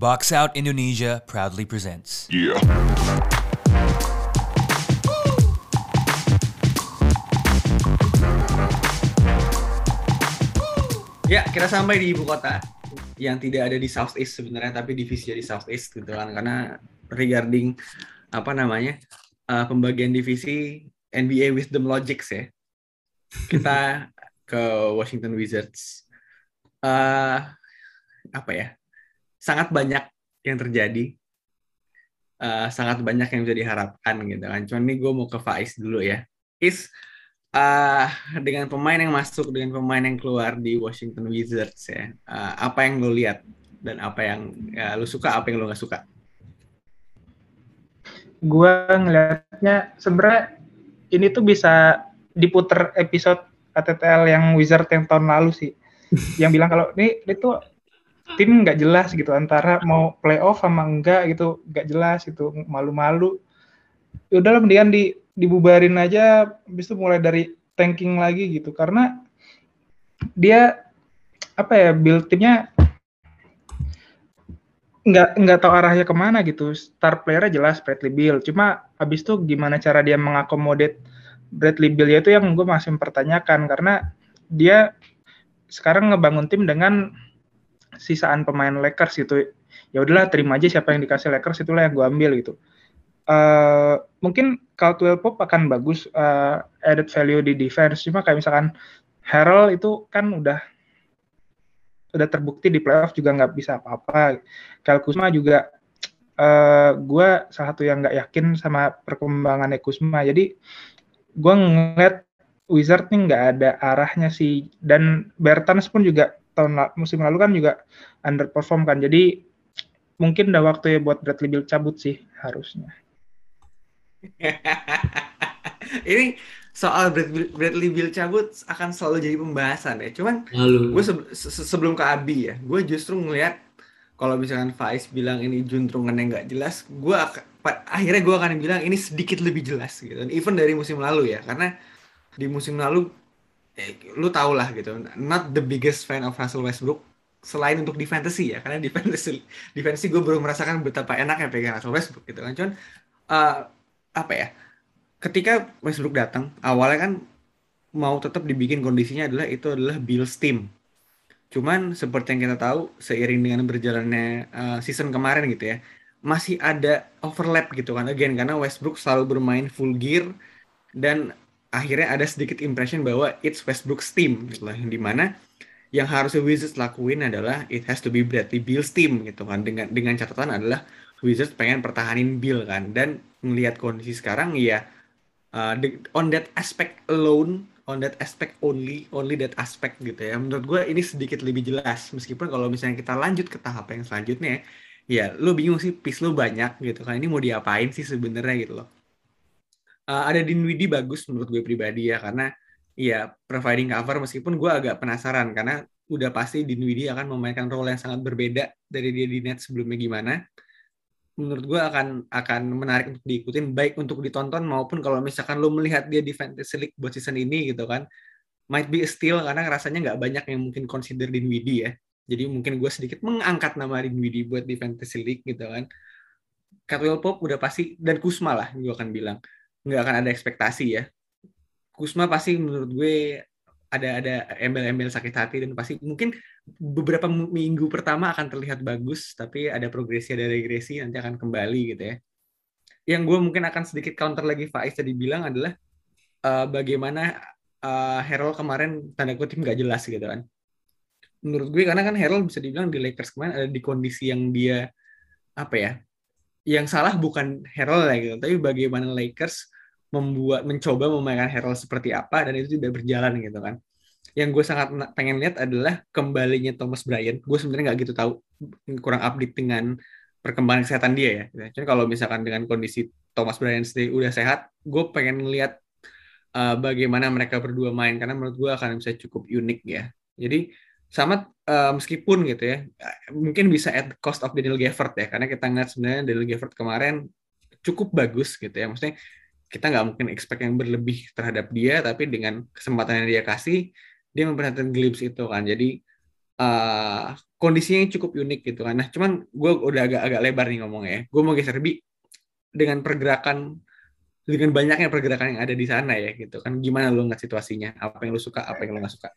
Box Out Indonesia proudly presents. Yeah. Ya, kita sampai di ibu kota yang tidak ada di Southeast sebenarnya, tapi divisi di Southeast gitu kan. Karena regarding apa namanya uh, pembagian divisi NBA Wisdom Logics ya, kita ke Washington Wizards. Uh, apa ya? Sangat banyak yang terjadi, uh, sangat banyak yang bisa diharapkan gitu kan. Cuman ini gue mau ke Faiz dulu ya. Is uh, dengan pemain yang masuk dengan pemain yang keluar di Washington Wizards ya uh, apa yang lo lihat dan apa yang ya, lo suka apa yang lo nggak suka gue ngelihatnya sebenarnya ini tuh bisa diputer episode ATTL yang Wizard yang tahun lalu sih yang bilang kalau ini itu tim nggak jelas gitu antara mau playoff sama enggak gitu nggak jelas itu malu-malu. Ya udahlah mendingan di dibubarin aja habis itu mulai dari tanking lagi gitu. Karena dia apa ya build timnya nggak nggak tahu arahnya ke mana gitu. Star playernya jelas Bradley Bill cuma habis itu gimana cara dia mengakomodir Bradley Bill itu yang gue masih mempertanyakan. Karena dia sekarang ngebangun tim dengan sisaan pemain Lakers gitu ya udahlah terima aja siapa yang dikasih Lakers itulah yang gue ambil gitu uh, mungkin Caldwell Pop akan bagus uh, added value di defense cuma kayak misalkan Harold itu kan udah udah terbukti di playoff juga nggak bisa apa-apa. Kyle Kuzma juga uh, gue salah satu yang nggak yakin sama perkembangan Kuzma. Jadi gue ngeliat Wizard nih nggak ada arahnya sih. Dan Bertans pun juga tahun musim lalu kan juga underperform kan. Jadi mungkin udah waktu ya buat Bradley Bill cabut sih harusnya. ini soal Bradley Bill cabut akan selalu jadi pembahasan ya. Cuman gue se sebelum ke Abi ya, gue justru ngelihat kalau misalkan Faiz bilang ini juntrungannya nggak jelas, gue akhirnya gue akan bilang ini sedikit lebih jelas gitu. Even dari musim lalu ya, karena di musim lalu eh, lu tau lah gitu, not the biggest fan of Russell Westbrook selain untuk di fantasy ya, karena di fantasy di fantasy gue baru merasakan betapa enaknya pegang Russell Westbrook gitu kan. Cuman uh, apa ya? Ketika Westbrook datang, awalnya kan mau tetap dibikin kondisinya adalah itu adalah Bills team. Cuman seperti yang kita tahu seiring dengan berjalannya uh, season kemarin gitu ya, masih ada overlap gitu kan again karena Westbrook selalu bermain full gear dan akhirnya ada sedikit impression bahwa it's Westbrook's team gitu lah. Yang di mana yang harus Wizards lakuin adalah it has to be Bradley Bill's team gitu kan. Dengan dengan catatan adalah Wizards pengen pertahanin Bill kan. Dan melihat kondisi sekarang ya uh, on that aspect alone on that aspect only only that aspect gitu ya. Menurut gue ini sedikit lebih jelas. Meskipun kalau misalnya kita lanjut ke tahap yang selanjutnya ya lu bingung sih piece lu banyak gitu kan. Ini mau diapain sih sebenarnya gitu loh uh, ada Dinwiddie bagus menurut gue pribadi ya karena ya providing cover meskipun gue agak penasaran karena udah pasti Dinwiddie akan memainkan role yang sangat berbeda dari dia di net sebelumnya gimana. Menurut gue akan akan menarik untuk diikutin baik untuk ditonton maupun kalau misalkan lo melihat dia di Fantasy League buat season ini gitu kan might be a steal karena rasanya nggak banyak yang mungkin consider Dinwiddie ya. Jadi mungkin gue sedikit mengangkat nama Dinwiddie buat di Fantasy League gitu kan. Catwell Pop udah pasti dan Kusma lah gue akan bilang nggak akan ada ekspektasi ya. Kusma pasti menurut gue ada ada embel-embel sakit hati dan pasti mungkin beberapa minggu pertama akan terlihat bagus tapi ada progresi ada regresi nanti akan kembali gitu ya. Yang gue mungkin akan sedikit counter lagi Faiz tadi bilang adalah uh, bagaimana uh, Harold kemarin tanda kutip nggak jelas gitu kan. Menurut gue karena kan Harold bisa dibilang di Lakers kemarin ada di kondisi yang dia apa ya yang salah bukan Harold lah gitu tapi bagaimana Lakers membuat mencoba memainkan Harold seperti apa dan itu tidak berjalan gitu kan. Yang gue sangat pengen lihat adalah kembalinya Thomas Bryant. Gue sebenarnya nggak gitu tahu kurang update dengan perkembangan kesehatan dia ya. Jadi kalau misalkan dengan kondisi Thomas Bryant sendiri udah sehat, gue pengen lihat uh, bagaimana mereka berdua main karena menurut gue akan bisa cukup unik ya. Jadi sama uh, meskipun gitu ya, mungkin bisa at cost of Daniel Gafford ya, karena kita ngeliat sebenarnya Daniel Gafford kemarin cukup bagus gitu ya, maksudnya kita nggak mungkin expect yang berlebih terhadap dia tapi dengan kesempatan yang dia kasih dia memperhatikan glimpse itu kan jadi uh, kondisinya cukup unik gitu kan. Nah, cuman gue udah agak agak lebar nih ngomongnya. Ya. Gue mau geser bi dengan pergerakan dengan banyaknya pergerakan yang ada di sana ya gitu kan. Gimana lo ngeliat situasinya? Apa yang lo suka? Apa yang lo nggak suka?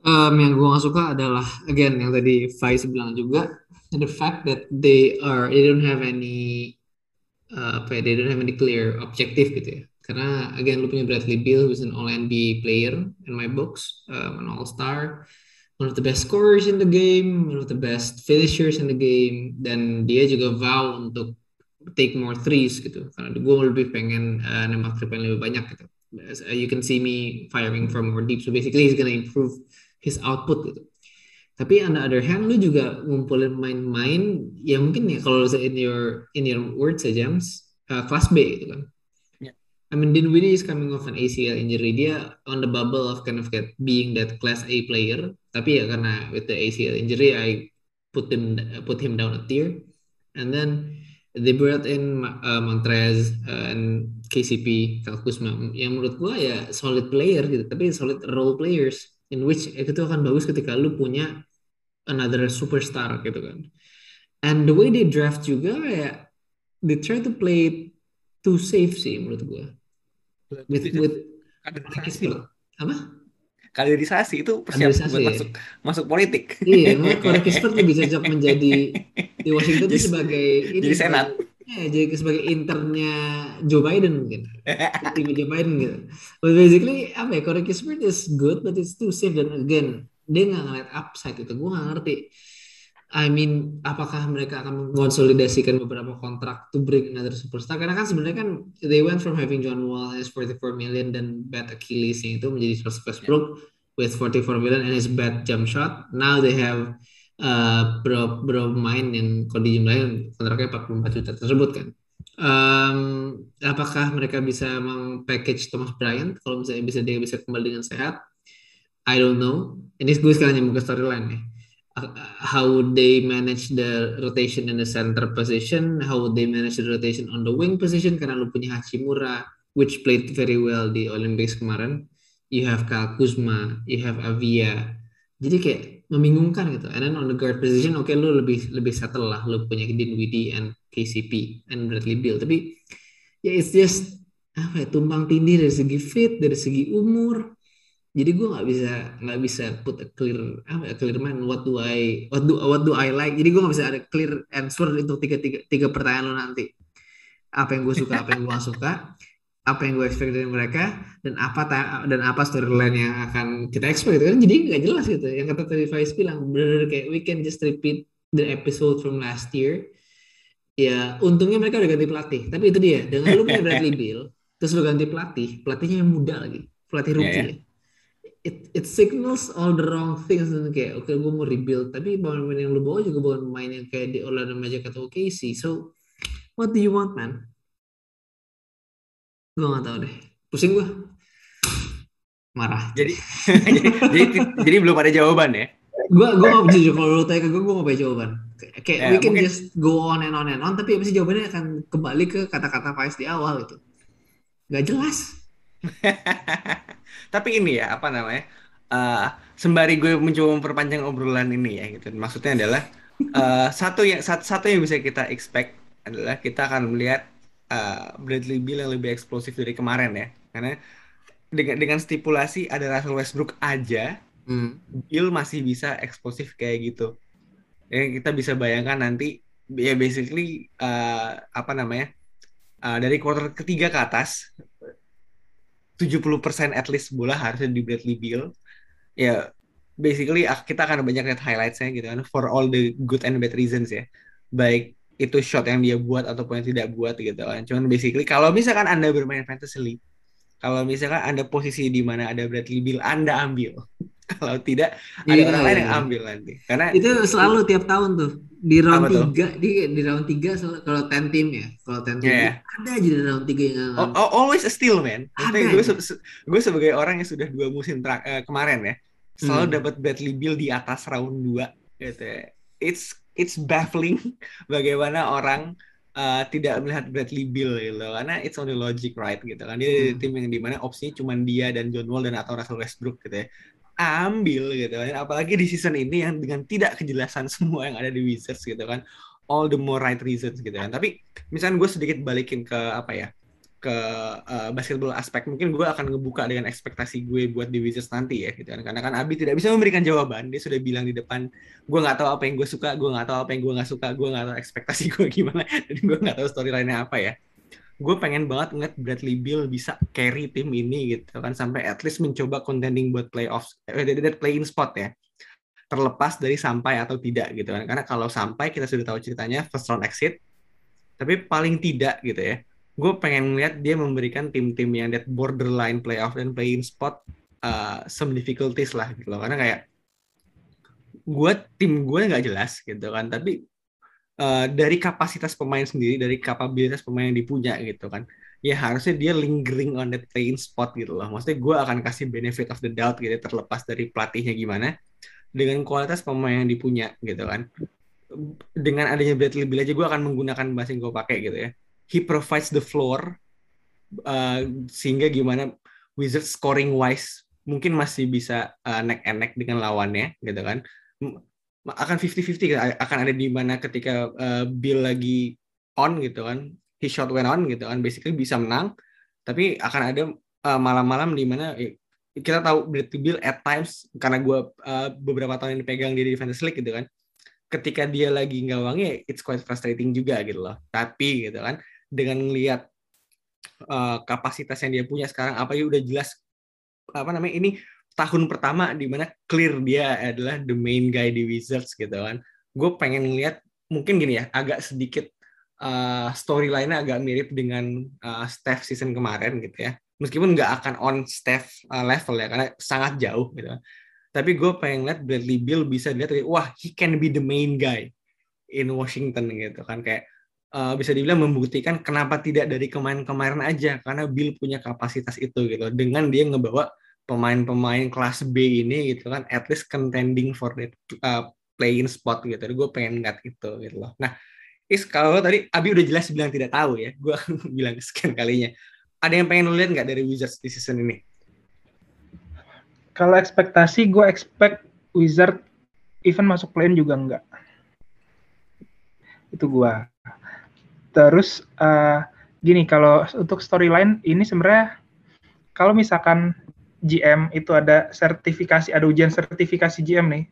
Um, yang gue gak suka adalah again yang tadi Faiz bilang juga the fact that they are they don't have any uh, apa ya, they don't have any clear objective gitu ya karena again lu punya Bradley Beal who's an All NBA player in my books um, an All Star one of the best scorers in the game, one of the best finishers in the game, dan dia juga vow untuk take more threes gitu. Karena gue lebih pengen uh, nembak three lebih banyak gitu. Uh, you can see me firing from more deep, so basically he's gonna improve his output gitu. Tapi on the other hand, lu juga ngumpulin main-main ya mungkin ya kalau in your in your words ya James, uh, kelas B gitu kan. I mean, Dinwiddie is coming off an ACL injury. Dia on the bubble of kind of get being that class A player. Tapi ya karena with the ACL injury, I put him put him down a tier. And then they brought in uh, Montrez uh, and KCP, Kyle Kuzma, yang menurut gua ya solid player gitu. Tapi solid role players in which itu akan bagus ketika lu punya another superstar gitu kan. And the way they draft juga ya they try to play too safe sih menurut gua. With with kaderisasi loh. Apa kaderisasi itu persiapan buat ya? masuk masuk politik. Iya Corey Kispert lebih cocok menjadi di Washington jadi, sebagai ini jadi senat. ya jadi sebagai internnya Joe Biden mungkin. Tim Joe Biden gitu. But basically apa ya Corey Kispert is good but it's too safe. Dan again dia nggak ngeliat upside itu gue nggak ngerti I mean, apakah mereka akan mengonsolidasikan beberapa kontrak to bring another superstar? Karena kan sebenarnya kan they went from having John Wall as 44 million dan bad Achilles itu menjadi Russell Westbrook yeah. with 44 million and his bad jump shot. Now they have uh, bro bro main yang kalau di jumlahin kontraknya 44 juta tersebut kan. Um, apakah mereka bisa meng-package Thomas Bryant kalau misalnya bisa dia bisa kembali dengan sehat? I don't know. Ini gue sekarang nyambung ke storyline nih. How would they manage the rotation in the center position how would they manage the rotation on the wing position karena lu punya Hachimura which played very well di Olympics kemarin. You have Kyle Kuzma you have Avia. Jadi kayak membingungkan gitu. And then on the guard position oke okay, lu lebih lebih settle lah. Lu punya Dinwiddie and KCP and Bradley Beal. Tapi ya yeah, it's just apa ya tumpang tindih dari segi fit dari segi umur jadi gue nggak bisa nggak bisa put a clear apa ya clear mind what do I what do what do I like. Jadi gue nggak bisa ada clear answer untuk tiga tiga tiga pertanyaan lo nanti. Apa yang gue suka apa yang gue suka apa yang gue expect dari mereka dan apa dan apa storyline yang akan kita expect gitu kan. Jadi nggak jelas gitu. Yang kata tadi Faiz bilang benar kayak we can just repeat the episode from last year. Ya untungnya mereka udah ganti pelatih. Tapi itu dia dengan lu punya Bradley Bill terus lu ganti pelatih pelatihnya yang muda lagi pelatih rookie yeah, yeah it it signals all the wrong things. Dan kayak oke okay, gue mau rebuild. Tapi pemain yang lu bawa juga bukan pemain yang kayak di Orlando Magic atau OKC so what do you want man? Gue gak tau deh. Pusing gue marah. Jadi jadi, jadi jadi belum ada jawaban ya? Gue gue gak jujur kalau lu tanya ke gue gue gak punya jawaban. Kayak yeah, we can mungkin... just go on and on and on. Tapi abis jawabannya? Akan kembali ke kata-kata Faiz di awal itu gak jelas Tapi ini ya apa namanya? Uh, sembari gue mencoba memperpanjang obrolan ini ya gitu. Maksudnya adalah uh, satu yang satu, satu yang bisa kita expect adalah kita akan melihat uh, Bradley Beal yang lebih eksplosif dari kemarin ya. Karena dengan dengan stipulasi ada Russell Westbrook aja, hmm. Bill masih bisa eksplosif kayak gitu. Ya kita bisa bayangkan nanti ya basically uh, apa namanya? Uh, dari quarter ketiga ke atas 70% at least bola harusnya di Bradley Beal. Ya, basically ah, kita akan banyak lihat highlightsnya gitu kan for all the good and bad reasons ya. Baik itu shot yang dia buat ataupun yang tidak buat gitu kan. Cuman basically kalau misalkan Anda bermain fantasy league, kalau misalkan Anda posisi di mana ada Bradley Beal, Anda ambil. Kalau tidak ada yeah, orang lain yang iya. ambil nanti. Karena itu selalu tiap tahun tuh di round tiga di di round tiga kalau ten tim ya kalau ten tim yeah. ada aja di round tiga yang oh, oh, always a steal man gue se gue sebagai orang yang sudah dua musim uh, kemarin ya selalu hmm. dapat Bradley Bill di atas round dua gitu ya. it's it's baffling bagaimana orang uh, tidak melihat Bradley Bill gitu karena it's only logic right gitu kan dia hmm. tim yang di mana opsinya cuma dia dan John Wall dan atau Russell Westbrook gitu ya ambil gitu kan. Apalagi di season ini yang dengan tidak kejelasan semua yang ada di Wizards gitu kan. All the more right reasons gitu kan. Tapi misalnya gue sedikit balikin ke apa ya ke uh, basketball aspek mungkin gue akan ngebuka dengan ekspektasi gue buat di Wizards nanti ya gitu kan karena kan Abi tidak bisa memberikan jawaban dia sudah bilang di depan gue nggak tahu apa yang gue suka gue nggak tahu apa yang gue nggak suka gue nggak tahu ekspektasi gue gimana dan gue nggak tahu storyline-nya apa ya gue pengen banget ngeliat Bradley Beal bisa carry tim ini gitu kan sampai at least mencoba contending buat playoffs eh, play in spot ya. Terlepas dari sampai atau tidak gitu kan karena kalau sampai kita sudah tahu ceritanya first round exit tapi paling tidak gitu ya gue pengen lihat dia memberikan tim-tim yang that borderline playoff dan playing spot uh, some difficulties lah gitu loh. Karena kayak gue tim gue nggak jelas gitu kan tapi uh, dari kapasitas pemain sendiri dari kapabilitas pemain yang dipunya gitu kan. Ya harusnya dia lingering on that playing spot gitu loh. Maksudnya gue akan kasih benefit of the doubt gitu terlepas dari pelatihnya gimana dengan kualitas pemain yang dipunya gitu kan. Dengan adanya Bradley Beal aja gue akan menggunakan bahasa yang gue pakai gitu ya. He provides the floor uh, sehingga gimana Wizards scoring wise mungkin masih bisa uh, neck and dengan lawannya gitu kan akan 50-50 akan ada di mana ketika uh, Bill lagi on gitu kan he shot went on gitu kan basically bisa menang tapi akan ada uh, malam-malam di mana eh, kita tahu Bradley Bill at times karena gue uh, beberapa tahun ini pegang dia di Fantasy League gitu kan ketika dia lagi nggak wangi it's quite frustrating juga gitu loh. Tapi gitu kan dengan lihat uh, kapasitas yang dia punya sekarang apa ya udah jelas apa namanya ini tahun pertama di mana clear dia adalah the main guy di Wizards gitu kan. Gue pengen lihat mungkin gini ya agak sedikit uh, storyline-nya agak mirip dengan uh, Steph season kemarin gitu ya. Meskipun nggak akan on Steph uh, level ya karena sangat jauh gitu. Kan. Tapi gue pengen lihat Bradley Bill bisa dilihat wah he can be the main guy in Washington gitu kan kayak uh, bisa dibilang membuktikan kenapa tidak dari kemarin-kemarin aja karena Bill punya kapasitas itu gitu dengan dia ngebawa pemain-pemain kelas B ini gitu kan at least contending for the uh, playing spot gitu. Gue pengen ngeliat itu gitu loh. Nah, Is kalau tadi Abi udah jelas bilang tidak tahu ya, gue bilang sekian kalinya. Ada yang pengen lu lihat nggak dari Wizards di season ini? Kalau ekspektasi, gue expect Wizard even masuk play juga enggak. Itu gue. Terus uh, gini kalau untuk storyline ini sebenarnya kalau misalkan GM itu ada sertifikasi, ada ujian sertifikasi GM nih,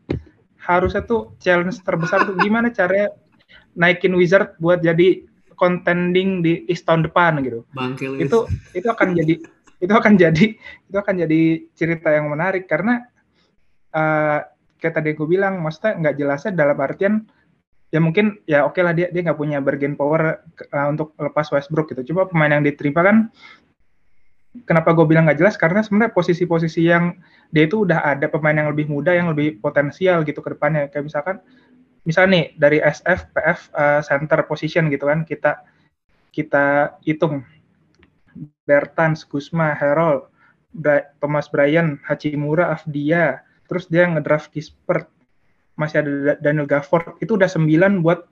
harusnya tuh challenge terbesar tuh gimana caranya naikin Wizard buat jadi contending di East tahun depan gitu. Bangkil itu itu akan jadi itu akan jadi itu akan jadi cerita yang menarik karena uh, kayak tadi gue bilang, maksudnya nggak jelasnya dalam artian ya mungkin ya oke okay lah dia dia nggak punya bargain power uh, untuk lepas Westbrook gitu. Coba pemain yang diterima kan kenapa gue bilang nggak jelas? Karena sebenarnya posisi-posisi yang dia itu udah ada pemain yang lebih muda yang lebih potensial gitu ke depannya. Kayak misalkan misal nih dari SF PF uh, center position gitu kan kita kita hitung. Bertans, Kusma, Harold, Bra Thomas Bryan, Hachimura, Afdia, terus dia ngedraft Kispert, masih ada Daniel Gafford. Itu udah sembilan buat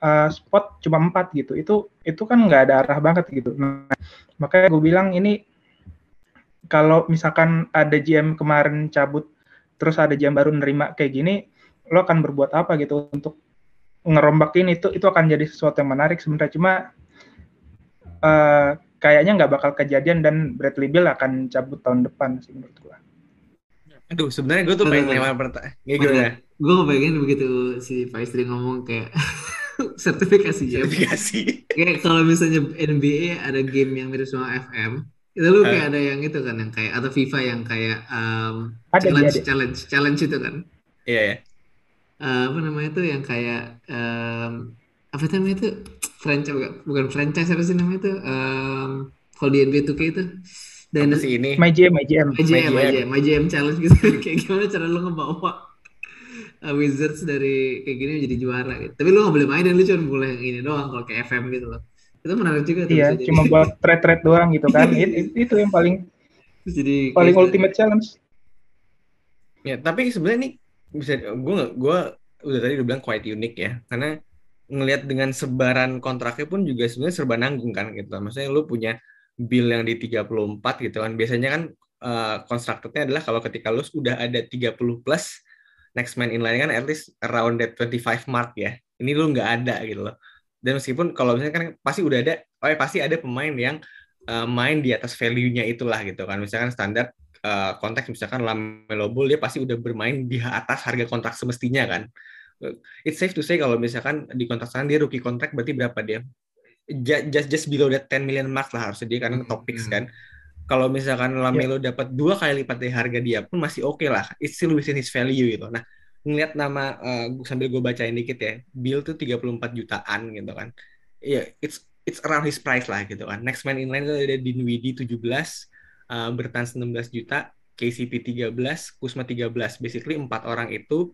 uh, spot cuma empat gitu itu itu kan nggak ada arah banget gitu nah, makanya gue bilang ini kalau misalkan ada GM kemarin cabut terus ada GM baru nerima kayak gini lo akan berbuat apa gitu untuk ngerombak ini itu itu akan jadi sesuatu yang menarik sebenarnya cuma uh, kayaknya nggak bakal kejadian dan Bradley Bill akan cabut tahun depan sih menurut gue. Aduh, sebenarnya gue tuh pengen lewat pertanyaan. Gimana? Gue pengen begitu si Faisri ngomong kayak sertifikasi ya. Sertifikasi. kayak kalau misalnya NBA ada game yang mirip sama FM, itu lu kayak uh. ada yang itu kan yang kayak atau FIFA yang kayak um, ada, challenge ada. challenge challenge itu kan. Iya yeah, yeah. Uh, apa namanya itu yang kayak um, apa namanya itu franchise bukan franchise apa sih namanya itu um, kalau di NBA 2K itu dan si ini My GM My GM My GM My GM, My GM challenge gitu kayak gimana cara lu ngebawa uh, Wizards dari kayak gini menjadi juara gitu tapi lu gak boleh main dan lu cuma boleh yang ini doang kalau kayak FM gitu loh itu menarik juga tuh iya cuma jadi. buat trade-trade doang gitu kan itu, itu yang paling jadi paling gitu. ultimate challenge ya tapi sebenarnya nih bisa gue gue udah tadi udah bilang quite unik ya karena ngelihat dengan sebaran kontraknya pun juga sebenarnya serba nanggung kan gitu maksudnya lu punya bill yang di 34 gitu kan. Biasanya kan uh, constructednya adalah kalau ketika lu sudah ada 30 plus next man in line kan at least around that 25 mark ya. Ini lu nggak ada gitu loh. Dan meskipun kalau misalnya kan pasti udah ada, oh ya pasti ada pemain yang uh, main di atas value-nya itulah gitu kan. Misalkan standar uh, konteks misalkan Lamelo Ball dia pasti udah bermain di atas harga kontrak semestinya kan. It's safe to say kalau misalkan di kontrak sana dia rookie kontrak berarti berapa dia? Just just below that 10 million mark lah harusnya dia karena top picks hmm. Kalau misalkan Lamelo yeah. dapat dua kali lipat dari harga dia pun masih oke okay lah. It's still within his value gitu. Nah, ngeliat nama uh, sambil gue bacain dikit ya, Bill tuh 34 jutaan gitu kan. Iya, yeah, it's it's around his price lah gitu kan. Next man in line itu ada Dinwiddie 17, uh, Bertans 16 juta, KCP 13, Kusma 13. Basically empat orang itu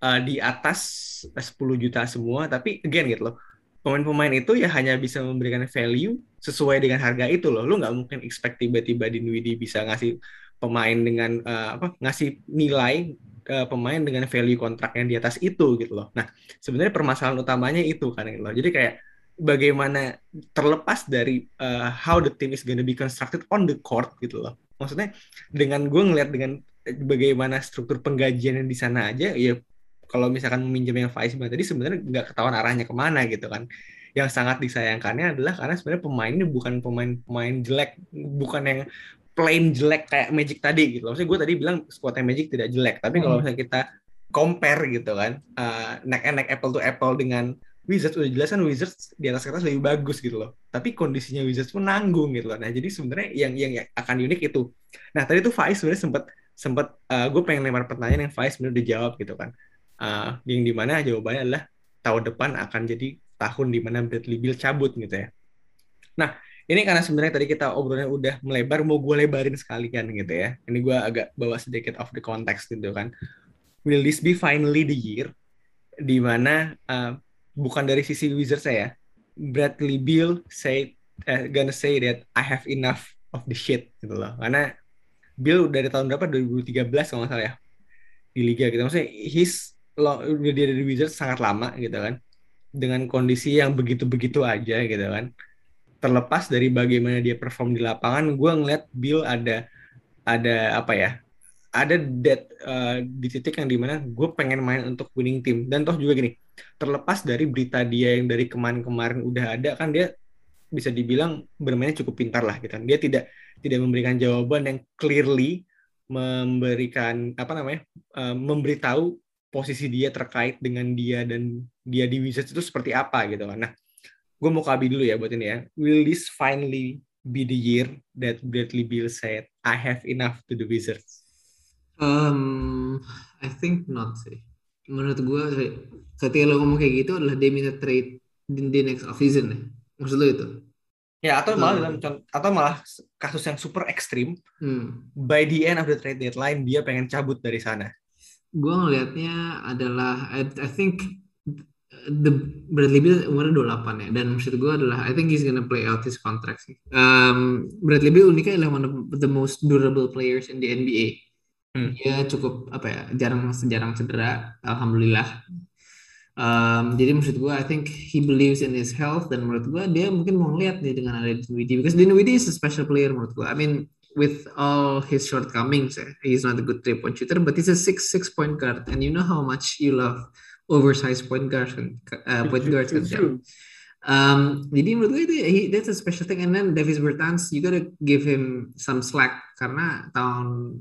uh, di atas 10 juta semua, tapi again gitu loh pemain-pemain itu ya hanya bisa memberikan value sesuai dengan harga itu loh. Lu nggak mungkin expect tiba-tiba Dinwiddie bisa ngasih pemain dengan uh, apa ngasih nilai uh, pemain dengan value kontrak yang di atas itu gitu loh. Nah, sebenarnya permasalahan utamanya itu kan gitu loh. Jadi kayak bagaimana terlepas dari uh, how the team is gonna be constructed on the court gitu loh. Maksudnya dengan gue ngeliat dengan bagaimana struktur penggajian yang di sana aja ya kalau misalkan meminjam yang Faiz bilang tadi sebenarnya nggak ketahuan arahnya ke mana gitu kan yang sangat disayangkannya adalah karena sebenarnya pemain ini bukan pemain-pemain jelek bukan yang plain jelek kayak Magic tadi gitu maksudnya gue tadi bilang squadnya Magic tidak jelek tapi kalau hmm. misalnya kita compare gitu kan uh, neck and neck apple to apple dengan Wizards udah jelas kan Wizards di atas kertas lebih bagus gitu loh. Tapi kondisinya Wizards pun nanggung gitu loh. Nah jadi sebenarnya yang yang akan unik itu. Nah tadi tuh Faiz sebenarnya sempat sempat uh, gue pengen lempar pertanyaan yang Faiz sebenarnya udah jawab gitu kan uh, yang di mana jawabannya adalah tahun depan akan jadi tahun di mana Bradley Bill cabut gitu ya. Nah, ini karena sebenarnya tadi kita obrolnya udah melebar, mau gue lebarin sekalian gitu ya. Ini gue agak bawa sedikit off the context gitu kan. Will this be finally the year di mana uh, bukan dari sisi Wizards saya, Bradley Bill say uh, gonna say that I have enough of the shit gitu loh. Karena Bill dari tahun berapa 2013 kalau nggak salah ya di liga gitu. Maksudnya he's udah dia di Wizards sangat lama gitu kan. Dengan kondisi yang begitu-begitu aja gitu kan. Terlepas dari bagaimana dia perform di lapangan gue ngeliat Bill ada ada apa ya ada dead uh, di titik yang di mana gue pengen main untuk winning team. Dan toh juga gini terlepas dari berita dia yang dari kemarin-kemarin udah ada kan dia bisa dibilang bermainnya cukup pintar lah gitu kan. Dia tidak tidak memberikan jawaban yang clearly memberikan apa namanya uh, memberitahu posisi dia terkait dengan dia dan dia di Wizards itu seperti apa gitu kan. Nah, gue mau kabi dulu ya buat ini ya. Will this finally be the year that Bradley Beal said, I have enough to the Wizards? Um, I think not sih. Menurut gue, ketika lo ngomong kayak gitu adalah dia minta trade di, di next off season ya. Maksud lo itu? Ya atau malah dalam atau malah kasus yang super ekstrim, hmm. by the end of the trade deadline dia pengen cabut dari sana gue ngelihatnya adalah I, I think the Bradley Beal umurnya 28 ya dan maksud gue adalah I think he's gonna play out his contract sih. Um, Bradley Beal uniknya adalah one of the most durable players in the NBA. Hmm. Dia cukup apa ya jarang jarang cedera, alhamdulillah. Um, jadi maksud gue, I think he believes in his health dan menurut gue dia mungkin mau ngeliat nih dengan ada Dinwiddie because Dinwiddie is a special player menurut gue. I mean with all his shortcomings, eh, he's not a good three point shooter, but he's a six six point guard, and you know how much you love oversized point guards and uh, point guards kan. Um, jadi menurut gue itu he, that's a special thing. And then Davis Bertans, you gotta give him some slack karena tahun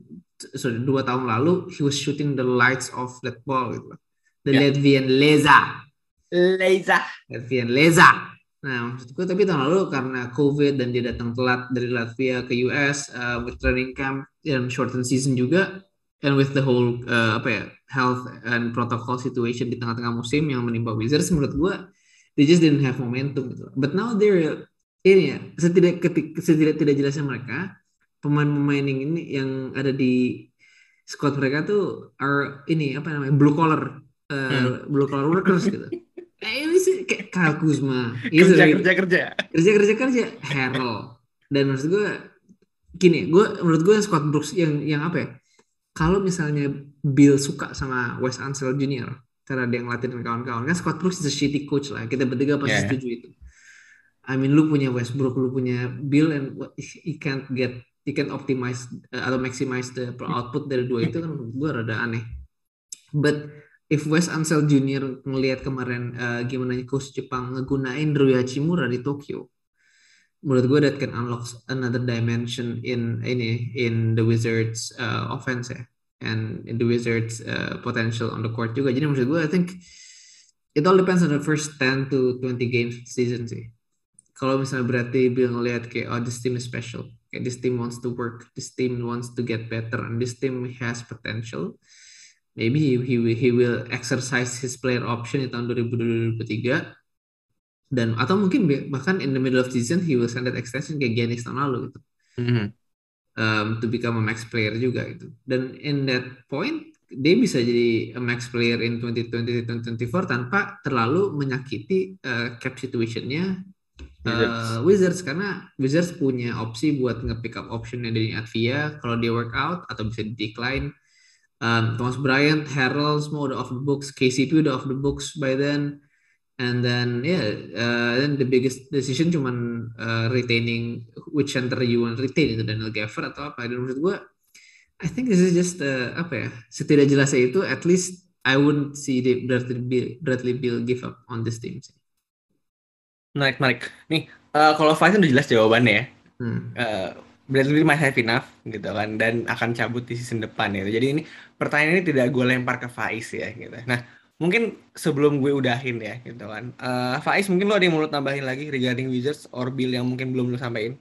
sorry dua tahun lalu he was shooting the lights of that ball gitu. The yeah. Latvian Leza. Leza. Latvian Leza Nah, maksudku tapi tahun lalu karena COVID dan dia datang telat dari Latvia ke US uh, with training camp dan shortened season juga and with the whole uh, apa ya health and protocol situation di tengah-tengah musim yang menimpa Wizards menurut gua they just didn't have momentum gitu. But now they're ini ya setidak ketik setidak tidak jelasnya mereka pemain-pemain yang ini yang ada di squad mereka tuh are ini apa namanya blue collar uh, hmm. blue collar workers gitu. Eh, kayak Kyle Kuzma. Iya, kerja, kerja, kerja. Kerja, kerja, kerja. Harold. Dan maksud gue, gini, gue menurut gue Scott Brooks yang yang apa ya? Kalau misalnya Bill suka sama Wes Ansel Jr. karena dia ngelatih dengan kawan-kawan, kan Scott Brooks is a shitty coach lah. Kita bertiga pasti yeah. setuju itu. I mean, lu punya Westbrook, lu punya Bill, and you can't get he can optimize uh, atau maximize the output dari dua itu kan gue rada aneh. But if Wes Ansel Junior ngelihat kemarin uh, gimana coach Jepang ngegunain Rui Hachimura di Tokyo, menurut gue that can unlock another dimension in ini in the Wizards uh, offense ya and in the Wizards uh, potential on the court juga. Jadi menurut gue I think it all depends on the first 10 to 20 games season sih. Kalau misalnya berarti Bill ngelihat kayak oh this team is special, kayak this team wants to work, this team wants to get better, and this team has potential. Maybe he he, he will exercise his player option di tahun 2023 dan atau mungkin bahkan in the middle of season he will send that extension kayak Giannis tahun lalu gitu. Mm -hmm. um, to become a max player juga gitu. Dan in that point dia bisa jadi a max player in 2020-2024 tanpa terlalu menyakiti uh, cap situationnya uh, Wizards. Wizards karena Wizards punya opsi buat nge-pick up optionnya dari Advia kalau dia workout atau bisa di decline. Um, Thomas Bryant, Harold semua udah off the books, KCP udah off the books by then. And then yeah, uh, then the biggest decision cuman uh, retaining which center you want retain itu Daniel Gaffer atau apa. Dan menurut gue I think this is just uh, apa ya setidak jelasnya itu at least I wouldn't see the Bradley Bill, Bradley Bill give up on this team. Menarik, menarik. Nih, uh, kalau Faiz udah jelas jawabannya ya. Hmm. Uh, Bradley Bill might have enough gitu kan dan akan cabut di season depan gitu. Jadi ini pertanyaan ini tidak gue lempar ke Faiz ya gitu. Nah, mungkin sebelum gue udahin ya gitu kan. Uh, Faiz mungkin lo ada yang mau tambahin lagi regarding Wizards or Bill yang mungkin belum lo sampaikan?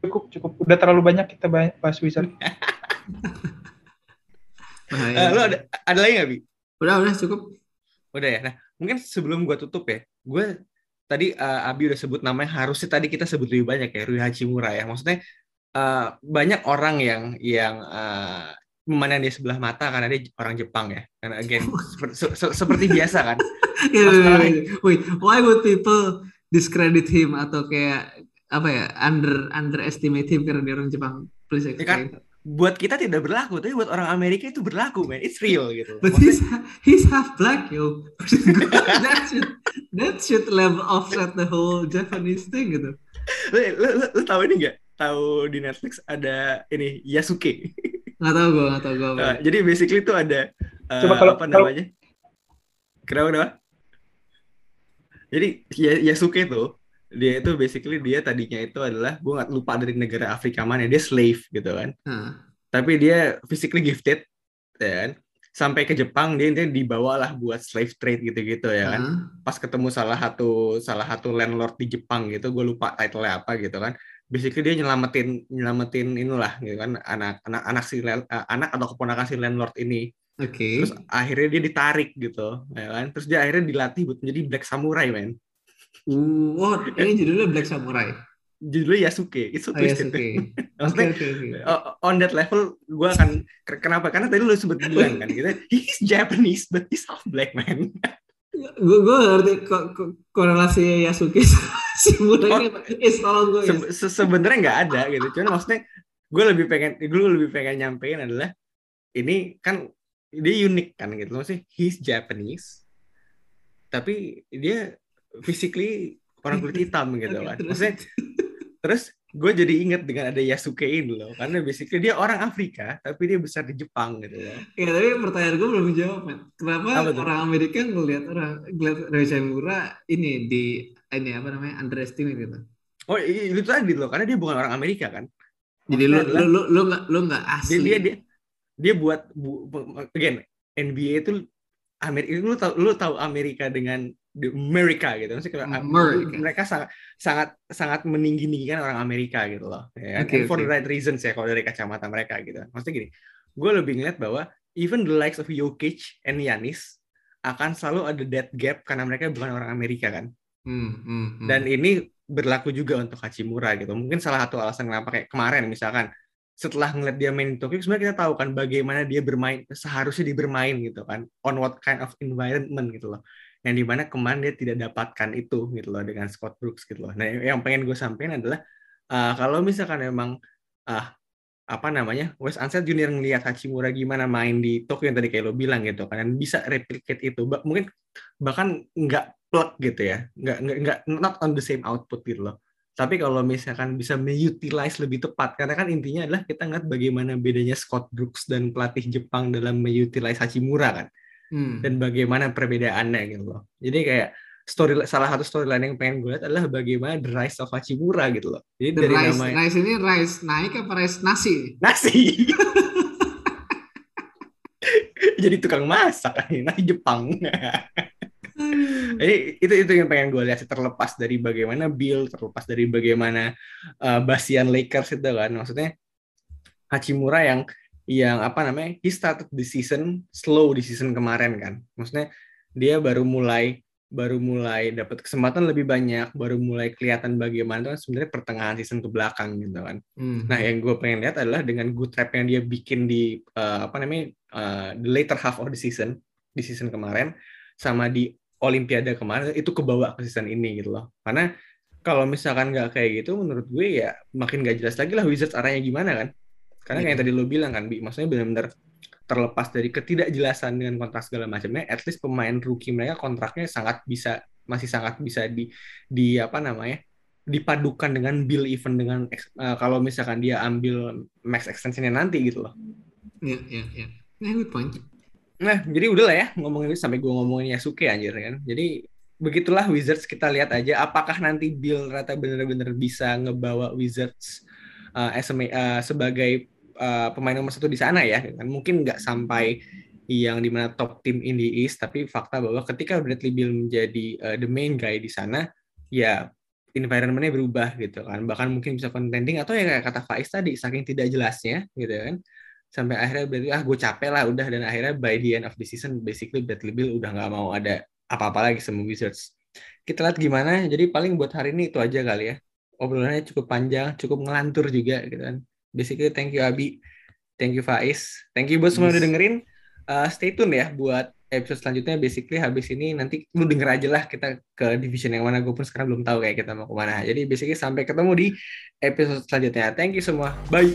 cukup cukup udah terlalu banyak kita bahas Wizard. uh, lu ada ada lagi nggak bi? Udah udah cukup. Udah ya. Nah mungkin sebelum gue tutup ya, gue tadi uh, Abi udah sebut namanya harusnya tadi kita sebut lebih banyak ya Rui Hachimura ya. Maksudnya uh, banyak orang yang yang uh, memandang dia sebelah mata karena dia orang Jepang ya. Karena again seperti, se se seperti biasa kan. wait, why would people discredit him atau kayak apa ya under underestimate him karena dia orang Jepang please explain. Ya kan, buat kita tidak berlaku tapi buat orang Amerika itu berlaku man. It's real gitu. But he's he's half black yo. That should that should level offset the whole Japanese thing gitu. Lu, lu, lu, lu tahu ini nggak? Tahu di Netflix ada ini Yasuke. Nggak tahu gue nggak tahu gue uh, jadi basically itu ada uh, Coba kalau, apa namanya? Kenapa kenapa? Jadi Yasuke tuh dia itu basically dia tadinya itu adalah gue nggak lupa dari negara Afrika mana dia slave gitu kan hmm. tapi dia physically gifted ya kan sampai ke Jepang dia intinya dibawalah buat slave trade gitu-gitu ya kan hmm. pas ketemu salah satu salah satu landlord di Jepang gitu gue lupa title-nya apa gitu kan basically dia nyelamatin nyelamatin inilah gitu kan anak anak anak si uh, anak atau keponakan si landlord ini Oke. Okay. Terus akhirnya dia ditarik gitu, ya kan? Terus dia akhirnya dilatih buat menjadi black samurai, men. Uh, oh, ini judulnya Black Samurai. Judulnya Yasuke. Itu oh, Yasuke. Maksudnya okay, okay, okay. on that level gue akan kenapa? Karena tadi lu sebut bilang kan gitu. He's Japanese but he's half black man. gue gue ngerti ko ko korelasi Yasuke si muda oh, is tolong gue se sebenarnya nggak ada gitu cuman maksudnya gue lebih pengen gue lebih pengen nyampein adalah ini kan dia unik kan gitu maksudnya he's Japanese tapi dia physically orang kulit hitam gitu kan. Maksudnya terus gue jadi inget dengan ada Yasuke ini loh karena basically dia orang Afrika tapi dia besar di Jepang gitu loh. Ya tapi pertanyaan gue belum jawab man. Kenapa orang Amerika ngelihat orang ngelihat Reza Mura ini di ini apa namanya underestimate gitu? Oh itu tadi loh karena dia bukan orang Amerika kan. Jadi lu, lu lu lu nggak lu nggak asli. Dia dia dia, buat bu, again NBA itu Amerika lu tahu lu tahu Amerika dengan di Amerika gitu. Maksudnya America. mereka sangat sangat sangat meninggi tinggikan orang Amerika gitu loh. Ya okay, for okay. the right reasons ya kalau dari kacamata mereka gitu. Maksudnya gini gue lebih ngeliat bahwa even the likes of Jokic and Yanis akan selalu ada that gap karena mereka bukan orang Amerika kan? Hmm, hmm, hmm. dan ini berlaku juga untuk Hachimura gitu. Mungkin salah satu alasan kenapa kayak kemarin misalkan setelah ngeliat dia main di Tokyo sebenarnya kita tahu kan bagaimana dia bermain seharusnya dia bermain gitu kan on what kind of environment gitu loh yang di mana kemarin dia tidak dapatkan itu gitu loh dengan Scott Brooks gitu loh. Nah yang pengen gue sampaikan adalah uh, kalau misalkan emang uh, apa namanya Wes Ansel Junior ngelihat Hachimura gimana main di Tokyo yang tadi kayak lo bilang gitu kan bisa replicate itu bah mungkin bahkan nggak plug gitu ya nggak nggak nggak not on the same output gitu loh tapi kalau misalkan bisa mengutilize lebih tepat karena kan intinya adalah kita ngeliat bagaimana bedanya Scott Brooks dan pelatih Jepang dalam mengutilize Hachimura kan hmm. dan bagaimana perbedaannya gitu loh. Jadi kayak story salah satu storyline yang pengen gue lihat adalah bagaimana the rise of Hachimura gitu loh. Jadi the dari rise, namanya rise ini rise naik apa rise nasi? Nasi. Jadi tukang masak nasi Jepang. Jadi itu itu yang pengen gue lihat terlepas dari bagaimana Bill, terlepas dari bagaimana uh, Basian Lakers itu kan. Maksudnya Hachimura yang yang apa namanya? He started the season slow di season kemarin kan. Maksudnya dia baru mulai baru mulai dapat kesempatan lebih banyak, baru mulai kelihatan bagaimana kan sebenarnya pertengahan season ke belakang gitu kan. Hmm. Nah, yang gue pengen lihat adalah dengan good trap yang dia bikin di uh, apa namanya uh, the later half of the season di season kemarin sama di Olimpiade kemarin itu kebawa ke season ini gitu loh. Karena kalau misalkan nggak kayak gitu, menurut gue ya makin gak jelas lagi lah Wizards arahnya gimana kan. Karena kayak yang tadi lo bilang kan, Bi, maksudnya benar-benar terlepas dari ketidakjelasan dengan kontrak segala macamnya, at least pemain rookie mereka kontraknya sangat bisa masih sangat bisa di di apa namanya dipadukan dengan bill event dengan uh, kalau misalkan dia ambil max extensionnya nanti gitu loh. Iya iya iya. Nah, good point. Nah, jadi udahlah ya ngomongin sampai gue ngomongin Yasuke anjir kan. Jadi begitulah Wizards kita lihat aja apakah nanti Bill rata bener-bener bisa ngebawa Wizards uh, as a, uh, sebagai uh, pemain nomor satu di sana ya. Kan mungkin nggak sampai yang di mana top tim in the East, tapi fakta bahwa ketika Bradley Bill menjadi uh, the main guy di sana, ya environmentnya berubah gitu kan. Bahkan mungkin bisa contending atau ya kayak kata Faiz tadi, saking tidak jelasnya gitu kan sampai akhirnya berarti ah gue capek lah udah dan akhirnya by the end of the season basically Bradley Bill udah nggak mau ada apa-apa lagi sama Wizards. Kita lihat gimana. Jadi paling buat hari ini itu aja kali ya. Obrolannya cukup panjang, cukup ngelantur juga gitu kan. Basically thank you Abi, thank you Faiz, thank you buat semua yes. udah dengerin. Uh, stay tune ya buat episode selanjutnya. Basically habis ini nanti lu denger aja lah kita ke division yang mana. Gue pun sekarang belum tahu kayak kita mau ke mana. Jadi basically sampai ketemu di episode selanjutnya. Thank you semua. Bye